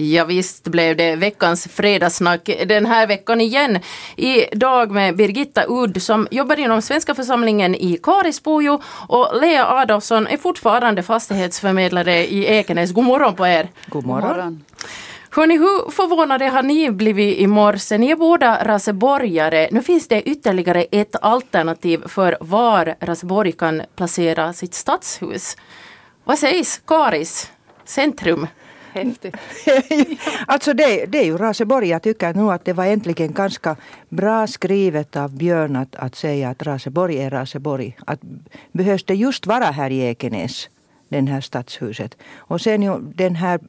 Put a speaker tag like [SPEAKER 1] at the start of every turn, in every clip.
[SPEAKER 1] Ja, visst blev det veckans fredagssnack den här veckan igen. Idag med Birgitta Udd som jobbar inom Svenska församlingen i Karisbojo och Lea Adolfsson är fortfarande fastighetsförmedlare i Ekenäs. God morgon på er!
[SPEAKER 2] God morgon! God morgon.
[SPEAKER 1] Hörni, hur förvånade har ni blivit i morse? Ni är båda raseborgare. Nu finns det ytterligare ett alternativ för var Raseborg kan placera sitt stadshus. Vad sägs, Karis? Centrum?
[SPEAKER 3] Häftigt.
[SPEAKER 2] alltså det, det är ju Raseborg. Jag tycker nog att det var äntligen ganska bra skrivet av Björn att, att säga att Raseborg är Raseborg. Att behövs det just vara här i Ekenäs, den här stadshuset. Och sen ju den här,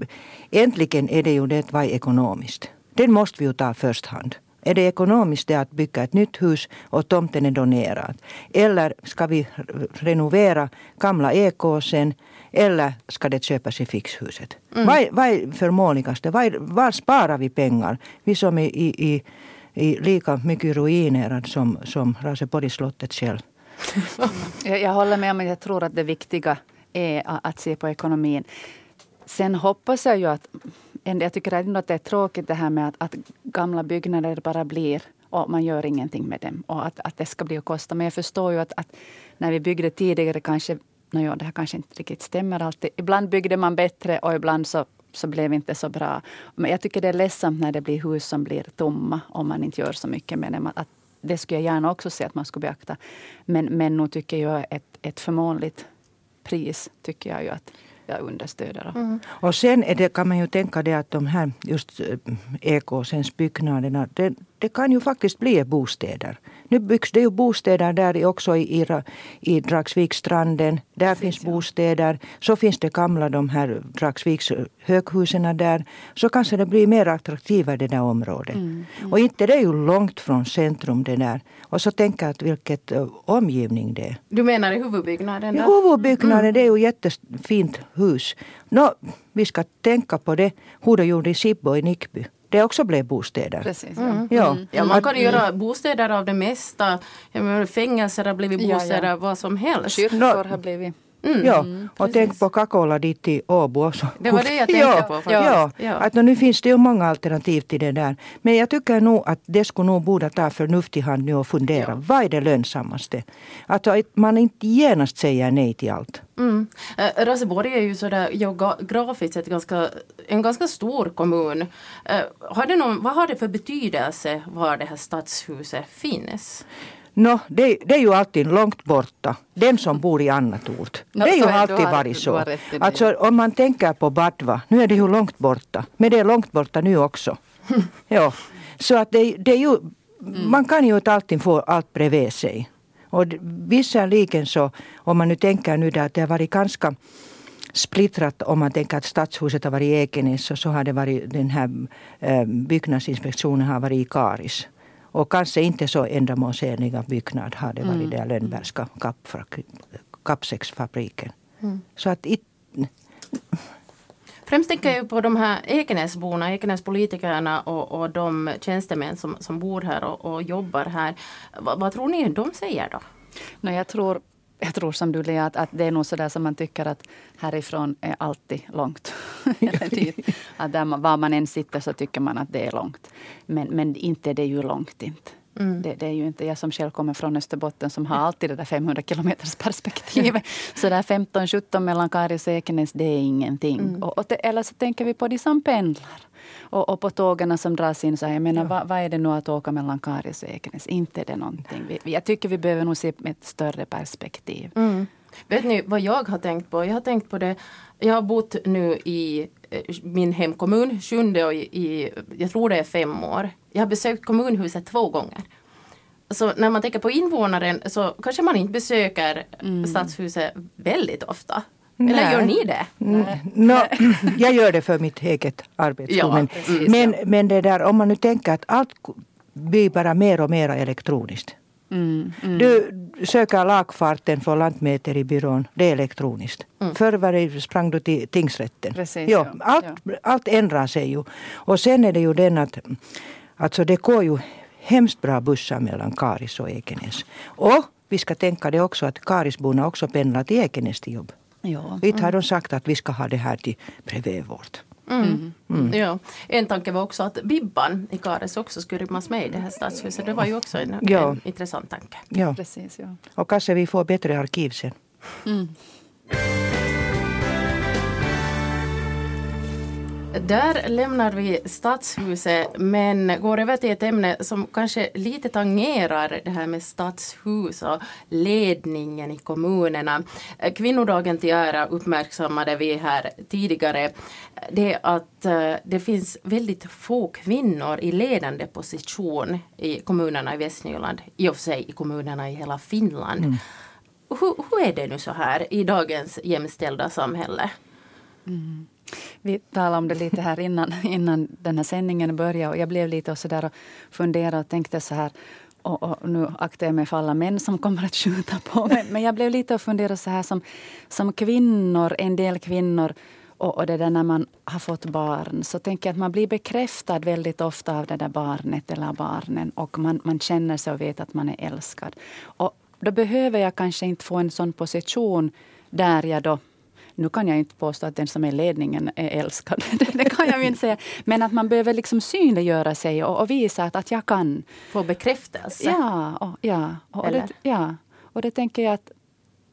[SPEAKER 2] äntligen är det ju det var ekonomiskt. Den måste vi ju ta först hand. Är det ekonomiskt det att bygga ett nytt hus och tomten är donerad? Eller ska vi renovera gamla Ekåsen eller ska det köpas i fixhuset? Mm. Vad, vad är förmånligaste? Var, var sparar vi pengar? Vi som är i, i, i lika mycket ruinerad som, som Raseborgsslottet själv.
[SPEAKER 3] jag, jag håller med om att jag tror att det viktiga är att se på ekonomin. Sen hoppas jag ju att... Jag tycker ändå att det är tråkigt det här med att, att gamla byggnader bara blir och man gör ingenting med dem. Och att, att det ska bli att kosta. Men jag förstår ju att, att när vi byggde tidigare kanske no, ja, det här kanske inte riktigt stämmer alltid. Ibland byggde man bättre och ibland så, så blev det inte så bra. Men jag tycker det är ledsamt när det blir hus som blir tomma om man inte gör så mycket med det. Att det skulle jag gärna också se att man skulle beakta. Men, men nu tycker jag ett, ett förmånligt pris tycker jag ju att jag understöder. Mm.
[SPEAKER 2] Och sen är det, kan man ju tänka det att de här just eh, ekosens byggnaderna, det, det kan ju faktiskt bli bostäder. Nu byggs det ju bostäder där också i, i, i Dragsvikstranden. Där Precis, finns bostäder. Så finns det gamla de här Dragsviks höghusen där. Så kanske det blir mer attraktivare det där området. Mm, mm. Och inte det är ju långt från centrum det där. Och så tänker jag att vilket uh, omgivning det är.
[SPEAKER 1] Du menar i huvudbyggnaden?
[SPEAKER 2] I huvudbyggnaden, mm. det är ju jättefint hus. Nå, vi ska tänka på det, hur de gjorde i Sibbo i Nickby det också blev bostäder.
[SPEAKER 1] Precis, ja. Mm. Ja. Mm. ja, man kan ju göra bostäder av det mesta. Fängelser har blivit bostäder, ja, ja. vad som helst.
[SPEAKER 3] Kyrkor har blivit
[SPEAKER 2] Mm. Ja, mm, och tänk på Kakola dit till Åbo.
[SPEAKER 1] Det var det jag tänkte ja, på. Faktiskt.
[SPEAKER 2] Ja, ja. Att nu finns det ju många alternativ till det där. Men jag tycker nog att det skulle nog borde ta förnuft i hand nu och fundera. Ja. Vad är det lönsammaste? Att man inte genast säger nej till allt.
[SPEAKER 1] Mm. Äh, Raseborg är ju sådär geografiskt sett ganska, en ganska stor kommun. Äh, har det någon, vad har det för betydelse var det här stadshuset finns?
[SPEAKER 2] No, det, det, är ju alltid långt borta. Den som bor i annat ort. No, det är ju alltid har, varit så. Alltså om man tänker på Badva, nu är det ju långt borta. Men det är långt borta nu också. ja. Så att det, det är ju, mm. man kan ju inte alltid få allt bredvid sig. Och visserligen så, om man nu tänker nu där att det har varit ganska splittrat om man tänker att stadshuset har varit i Ekenäs och så har det varit den här eh, byggnadsinspektionen har varit i Karis. Och kanske inte så ändamålsenliga byggnad har det varit mm. där Lönnbergska kappsäcksfabriken. Mm. Så att it,
[SPEAKER 1] Främst tänker jag på de här Ekenäsborna, Ekenäspolitikerna och, och de tjänstemän som, som bor här och, och jobbar här. V, vad tror ni de säger då?
[SPEAKER 3] No, jag tror jag tror som du Lea, att, att det är nog så där som man tycker att härifrån är alltid långt. att där man, var man än sitter så tycker man att det är långt. Men, men inte det är ju långt inte. Mm. Det, det, är ju inte jag som själv kommer från Österbotten som har alltid det där 500 kilometers perspektivet. så där 15-17 mellan Karis och Ekenäs, det är ingenting. Mm. Och, och det, eller så tänker vi på de som pendlar. Och, och på tågen som dras in, så jag menar, ja. vad, vad, är det nu att åka mellan Karis och Ekenäs? Inte är det någonting. Vi, jag tycker vi behöver nog se med ett större perspektiv.
[SPEAKER 1] Mm. Vet ni vad jag har tänkt på? Jag har tänkt på det. Jag har bott nu i eh, min hemkommun, Sjunde, och i, i, jag tror det är fem år. Jag har besökt kommunhuset två gånger. Så när man tänker på invånaren så kanske man inte besöker mm. stadshuset väldigt ofta. Nej. Eller gör ni det?
[SPEAKER 2] No, jag gör det för mitt eget arbete. Ja, men, precis, men, ja. men det där, om man nu tänker att allt blir bara mer och mer elektroniskt. Mm, mm. Du söker lagfarten för Lantmäteribyrån, det är elektroniskt. Mm. Förr sprang du till tingsrätten.
[SPEAKER 3] Precis,
[SPEAKER 2] ja, allt, ja. allt ändrar sig ju. Och sen är det ju den att alltså det går ju hemskt bra bussar mellan Karis och Ekenäs. Och vi ska tänka det också att Karisborna också pendlar till Ekenäs till jobb. Ja. Inte har de sagt att vi ska ha det här till bredvid vårt.
[SPEAKER 1] Mm. Mm. Ja. En tanke var också att Bibban i Kares också skulle rymmas med i det här stadshuset. Det var ju också en, ja. en intressant tanke.
[SPEAKER 2] Ja. Precis, ja. Och kanske vi får bättre arkiv sen. Mm.
[SPEAKER 1] Där lämnar vi Stadshuset men går över till ett ämne som kanske lite tangerar det här med stadshus och ledningen i kommunerna. Kvinnodagen till ära uppmärksammade vi här tidigare det att eh, det finns väldigt få kvinnor i ledande position i kommunerna i Västnyland, i och för sig i kommunerna i hela Finland. Mm. Hur, hur är det nu så här i dagens jämställda samhälle?
[SPEAKER 3] Mm. Vi talade om det lite här innan, innan den här sändningen började och jag blev lite och så där och funderade och tänkte så här och, och, nu aktar jag mig för alla män som kommer att skjuta på mig. Men jag blev lite och funderade så här som, som kvinnor, en del kvinnor och, och det där när man har fått barn så tänker jag att man blir bekräftad väldigt ofta av det där barnet eller barnen och man, man känner sig och vet att man är älskad. Och då behöver jag kanske inte få en sån position där jag då nu kan jag inte påstå att den som är ledningen är älskad. det kan jag inte säga. Men att man behöver liksom synliggöra sig och, och visa att, att jag kan.
[SPEAKER 1] Få bekräftelse?
[SPEAKER 3] Ja. Och, ja, och, och det, ja. och det tänker jag att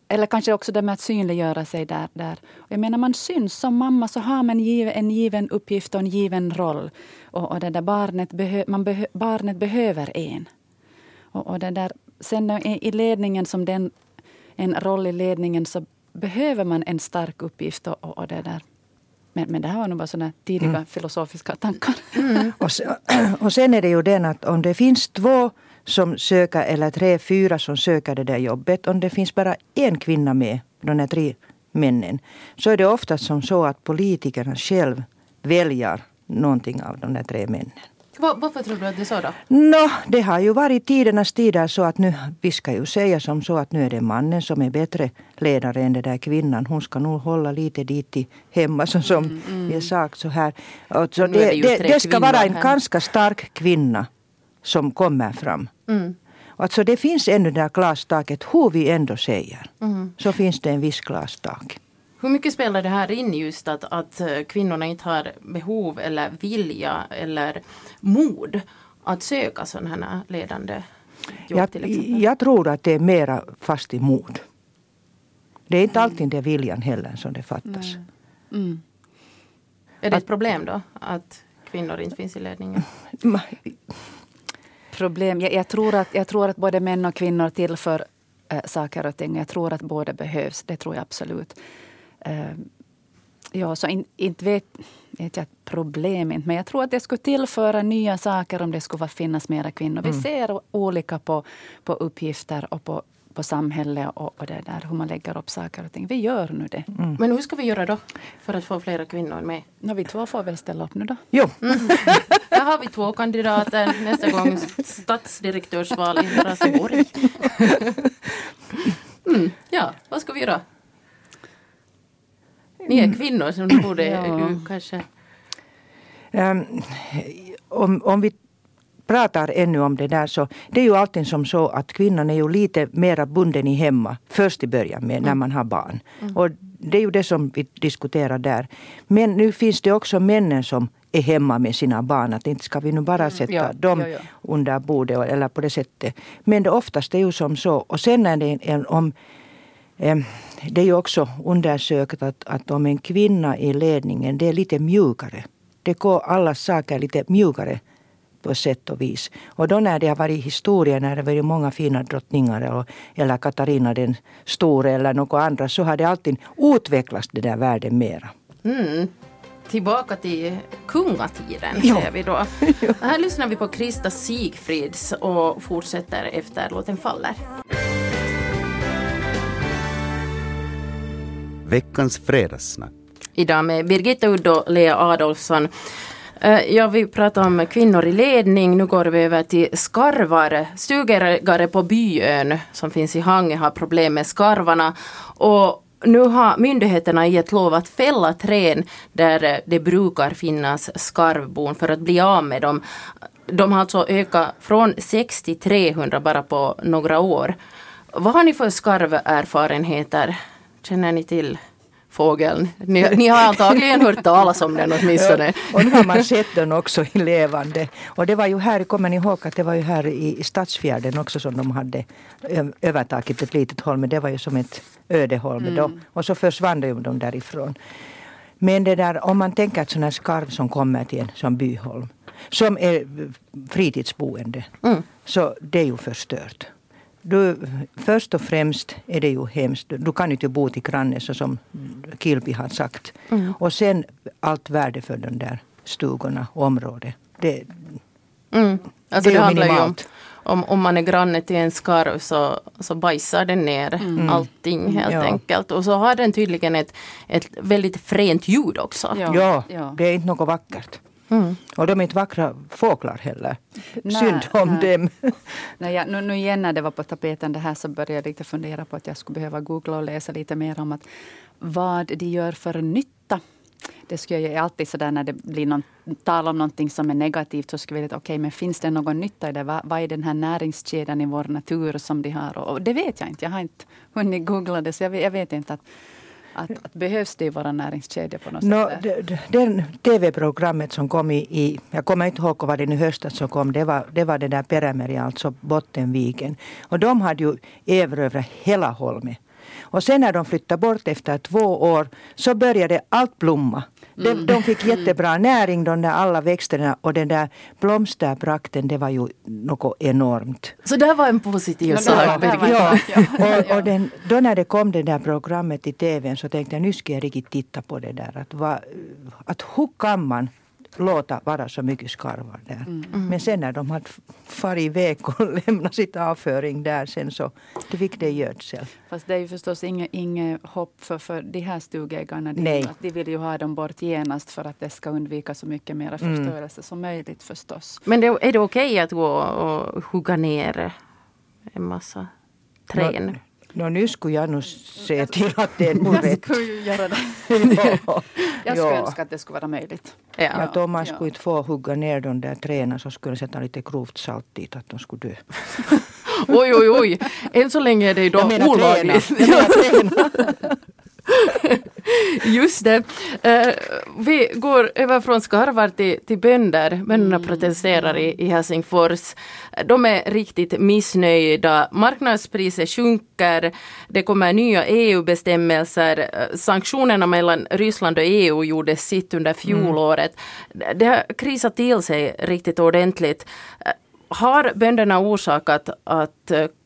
[SPEAKER 3] eller kanske också det med att synliggöra sig där. där. Jag menar man syns som mamma så har man en given uppgift och en given roll. Och, och det där barnet, behö, man behö, barnet behöver en. Och, och det där, sen i ledningen som den, en roll i ledningen så behöver man en stark uppgift och, och det där. Men, men det här var nog bara sådana tidiga mm. filosofiska tankar.
[SPEAKER 2] Mm. och, sen, och sen är det ju den att om det finns två som söker eller tre, fyra som söker det där jobbet. Om det finns bara en kvinna med, de här tre männen, så är det ofta som så att politikerna själv väljer någonting av de där tre männen.
[SPEAKER 1] Var, varför tror du att det är så då?
[SPEAKER 2] No, det har ju varit tidernas tider så att nu, vi ska ju säga som så att nu är det mannen som är bättre ledare än den där kvinnan. Hon ska nog hålla lite dit i hemma så som mm, mm. jag sagt så här. Och så det, det, det, det, ska vara en här. ganska stark kvinna som kommer fram. Mm. Alltså det finns ännu det där glastaket, hur vi ändå säger. Mm. Så finns det en viss glastak.
[SPEAKER 1] Hur mycket spelar det här in just att, att eh, kvinnorna inte har behov eller vilja eller mod att söka sådana här ledande jobb
[SPEAKER 2] jag,
[SPEAKER 1] till exempel?
[SPEAKER 2] Jag tror att det är mera fast i mod. Det är inte mm. alltid det viljan heller som det fattas. Mm.
[SPEAKER 1] Är det ett problem då att kvinnor inte finns i ledningen?
[SPEAKER 3] Problem. Jag, jag, tror att, jag tror att både män och kvinnor tillför äh, saker och ting. Jag tror att båda behövs. Det tror jag absolut. Äh, ja, så in, inte vet, vet jag problem inte. Men jag tror att det skulle tillföra nya saker om det skulle finnas mera kvinnor. Mm. Vi ser olika på, på uppgifter och på på samhället och, och det där, hur man lägger upp saker och ting. Vi gör nu det.
[SPEAKER 1] Mm. Men hur ska vi göra då för att få flera kvinnor med?
[SPEAKER 3] No, vi två får väl ställa upp nu då.
[SPEAKER 2] Jo. Mm.
[SPEAKER 1] Där har vi två kandidater nästa gång stadsdirektörsval i Raseborg. mm. Ja, vad ska vi göra? Ni är kvinnor så ni borde ja. kanske...
[SPEAKER 2] Um, om, om vi pratar ännu om det där så det är ju alltid som så att kvinnan är ju lite mera bunden i hemma först i början med när mm. man har barn. Mm. Och det är ju det som vi diskuterar där. Men nu finns det också männen som är hemma med sina barn. Att inte ska vi nu bara mm. sätta ja, dem ja, ja. under bordet eller på det sättet. Men det oftast är ju som så. Och sen är det en, om det är ju också undersökt att, att om en kvinna i ledningen, det är lite mjukare. Det går alla saker lite mjukare på sätt och vis. Och då när det har varit historia, när det har varit många fina drottningar eller Katarina den store eller något andra så har det alltid utvecklats det där världen mera.
[SPEAKER 1] Mm. Tillbaka till kungatiden säger vi då. Här lyssnar vi på Krista Sigfrids och fortsätter efter låten faller.
[SPEAKER 4] Veckans fredagssnack.
[SPEAKER 1] Idag med Birgitta Udd och Lea Adolfsson. Eh, ja, vi pratar om kvinnor i ledning. Nu går vi över till skarvar. Stugägare på Byön som finns i Hangö har problem med skarvarna. Och nu har myndigheterna gett lov att fälla träd där eh, det brukar finnas skarvbon för att bli av med dem. De har alltså ökat från 6 till 300 bara på några år. Vad har ni för skarverfarenheter? Känner ni till fågeln. Ni, ni har antagligen hört talas om den åtminstone.
[SPEAKER 2] Och nu har man sett den också i levande. Och det var ju här, kommer ni ihåg att det var ju här i, Stadsfjärden också som de hade övertagit ett litet holme. Det var ju som ett ödeholme då. Och så försvann de, de därifrån. Men det där, om man tänker att sån här skarv som kommer till en som byholm. Som är fritidsboende. Så det är ju förstört. Du, först och främst är det ju hemskt. Du kan inte bo till grannen så som Kilpi har sagt. Och sen allt värde för de där stugorna och området. Det,
[SPEAKER 1] Mm. Alltså
[SPEAKER 2] Det
[SPEAKER 1] det, handlar ju om, om, om man är granne till en skarv så, så bajsar den ner allting helt
[SPEAKER 2] Ja.
[SPEAKER 1] enkelt. Och så har den tydligen ett, ett väldigt fränt ljud också.
[SPEAKER 3] Ja.
[SPEAKER 2] ja,
[SPEAKER 3] ja.
[SPEAKER 2] det är inte något vackert.
[SPEAKER 1] Mm.
[SPEAKER 2] Och de är inte vackra fåglar heller.
[SPEAKER 3] Nej,
[SPEAKER 2] Synd om
[SPEAKER 3] nej.
[SPEAKER 2] dem.
[SPEAKER 3] Nej, jag, nu, nu igen när det var på tapeten det här så började jag lite fundera på att jag skulle behöva googla och läsa lite mer om att vad de gör för nytta. Det skulle jag alltid sådär när det blir någon, tal om någonting som är negativt så skulle jag vilja okej men finns det någon nytta i det? Vad, vad är den här näringskedjan i vår natur som de har? Och, och det vet jag inte. Jag har inte hunnit googla det så jag vet, jag vet inte att, att, att behövs det i våra näringskedjor på något
[SPEAKER 2] Nå,
[SPEAKER 3] sätt?
[SPEAKER 2] d- d- den TV-programmet som kom i, i, jag kommer inte ihåg vad det nu höstas som kom, det var det, var det där Perämeri, alltså Bottenviken. Och de hade ju erövrat hela Holme. Och sen när de flyttade bort efter två år så började allt blomma. De, de fick jättebra näring, de där alla växterna och den där blomsterprakten, det var ju något enormt.
[SPEAKER 1] Så det var en positiv
[SPEAKER 3] Ja,
[SPEAKER 1] sak.
[SPEAKER 2] Ja,
[SPEAKER 3] Ja.
[SPEAKER 2] och, och den, då när det kom det där programmet i tvn så tänkte jag nu ska jag riktigt titta på det där. Att, va, att hur kan man låta vara så mycket skarvar där. Men sen när de hade farit iväg och lämnat sitt avföring där sen så det fick det gödsel.
[SPEAKER 3] Fast det är ju förstås inget, inget hopp för, för de här stugägarna. De,
[SPEAKER 2] Nej.
[SPEAKER 3] att de vill ju ha dem bort genast för att det ska undvika så mycket mer
[SPEAKER 2] Mm.
[SPEAKER 3] förstörelse som möjligt förstås.
[SPEAKER 1] Men det, är det okej att gå och hugga ner en massa träd?
[SPEAKER 2] Nå, nu skulle jag nog se till att det är nog
[SPEAKER 3] Jag
[SPEAKER 2] rätt.
[SPEAKER 3] skulle ju göra det.
[SPEAKER 2] Ja.
[SPEAKER 3] Jag skulle
[SPEAKER 2] Ja.
[SPEAKER 3] önska att det skulle vara möjligt.
[SPEAKER 1] Ja.
[SPEAKER 2] Att om man
[SPEAKER 3] Ja.
[SPEAKER 2] skulle inte få hugga ner de där träden så skulle jag sätta lite grovt salt dit att de skulle dö.
[SPEAKER 1] Oj, oj, oj. Än så länge är det ju då
[SPEAKER 2] Jag
[SPEAKER 1] olagligt.
[SPEAKER 2] träna. Jag menar träna.
[SPEAKER 1] Just det. Eh, vi går över från skarvar till, till bönder. Bönderna protesterar i, i Helsingfors. De är riktigt missnöjda. Marknadspriset sjunker. Det kommer nya EU-bestämmelser. Eh, Sanktionerna mellan Ryssland och EU gjorde sitt under fjolåret. Det har krisat till sig riktigt ordentligt. Eh, Har bönderna orsak att,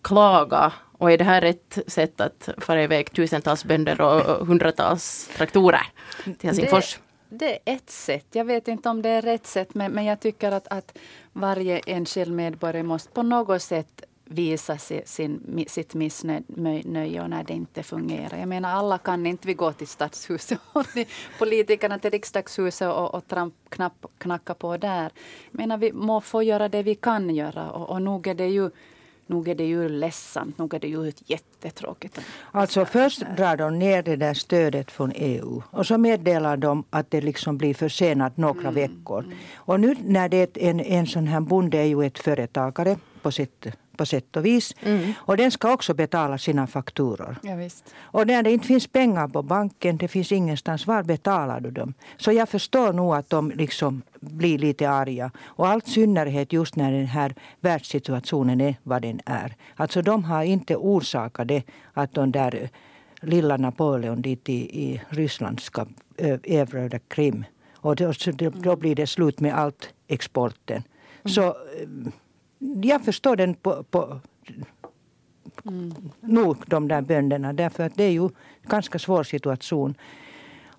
[SPEAKER 1] klaga och är det här rätt sätt att föra iväg tusentals bönder och hundratals traktorer till Helsingfors?
[SPEAKER 3] Det, det är ett sätt. Jag vet inte om det är rätt sätt men, men jag tycker att, att varje enskild medborgare måste på något sätt visa sin, sin, sitt missnöje och när det inte fungerar. Jag menar alla kan inte vi gå till stadshuset och till politikerna till riksdagshuset och, och tramp, knapp, knacka på där. Jag menar vi må få göra det vi kan göra och, och nog är det ju Nog är det ju ledsamt, nog är det ju jättetråkigt.
[SPEAKER 2] Alltså först drar de ner det där stödet från EU och så meddelar de att det liksom blir försenat några veckor. Och nu när det är en, en sån här bonde är ju ett företagare på sitt, på sätt och vis. Och den ska också betala sina fakturor.
[SPEAKER 3] Ja.
[SPEAKER 2] Och när det inte finns pengar på banken, det finns ingenstans, var betalar du dem? Så jag förstår nog att de liksom blir lite arga. Och allt synnerhet just när den här världssituationen är vad den är. Alltså de har inte orsakat det att de där lilla Napoleon dit i, i Ryssland ska ö, erövra Krim. Och då, då, blir det slut med allt exporten. Så eh, jag förstår den på, på nog de där bönderna därför att det är ju en ganska svår situation.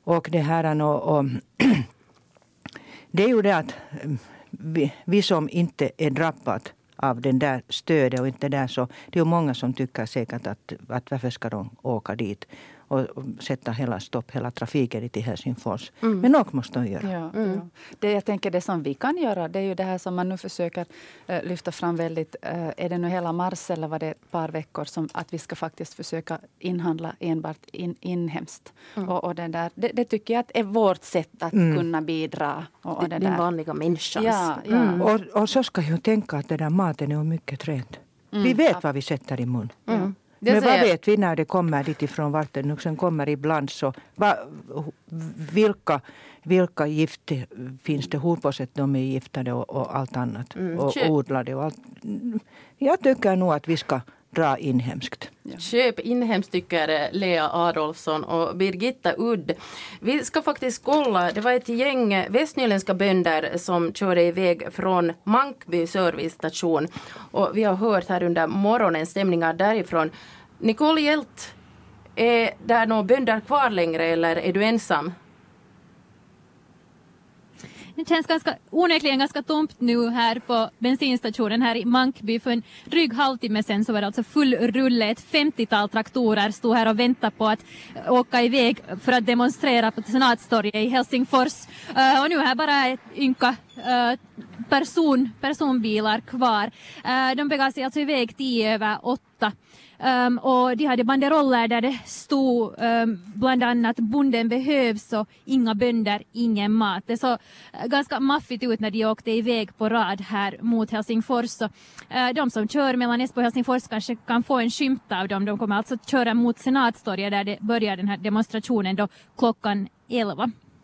[SPEAKER 2] Och det här och, och det är ju det att eh, vi, vi som inte är drabbade av den där stödet och inte där så det är många som tycker säkert att, att varför ska de åka dit och, sätta hela stopp, hela trafiken till Helsingfors. Men något måste de göra.
[SPEAKER 3] Ja, ja. Det jag tänker det som vi kan göra det är ju det här som man nu försöker eh, lyfta fram väldigt. eh, är det nu hela mars eller var det ett par veckor som att vi ska faktiskt försöka inhandla enbart in, inhemskt. Och, och det, där, det, det tycker jag att är vårt sätt att kunna bidra. Och, och det
[SPEAKER 1] Den
[SPEAKER 3] där.
[SPEAKER 1] vanliga människans.
[SPEAKER 3] Ja, ja.
[SPEAKER 2] Och, och så ska jag tänka att den där maten är mycket trend. vi vet vad vi sätter i mun. Det Men vad vet vi när det kommer dit ifrån vart sen kommer ibland så va, vilka, vilka gift finns det, hur på sätt de är giftade och, och allt annat mm. och odlade och allt. Jag tycker nog att vi ska dra inhemskt.
[SPEAKER 1] Ja. Köp inhemskt tycker Lea Adolfsson och Birgitta Udd. Vi ska faktiskt kolla, det var ett gäng västnyländska bönder som körde iväg från Mankby servicestation och vi har hört här under morgonen stämningar därifrån. Nicole Hjelt, är där några bönder kvar längre eller är du ensam?
[SPEAKER 5] Det känns ganska, onekligen ganska tomt nu här på bensinstationen här i Mankby. För en dryg halvtimme sedan så var det alltså full rulle. Ett 50-tal traktorer stod här och väntade på att åka iväg för att demonstrera på Senatstorget i Helsingfors. Uh, och nu är bara ett ynka uh, person, personbilar kvar. Uh, de begav sig alltså iväg tio över åtta. Um, och de hade banderoller där det stod um, bland annat bonden behövs och inga bönder, ingen mat. Det såg eh, ganska maffigt ut när de åkte iväg på rad här mot Helsingfors. Så, uh, de som kör mellan Esbo och Helsingfors kanske kan få en skymt av dem. De kommer alltså köra mot Senatstorget där det börjar den här demonstrationen då klockan 11.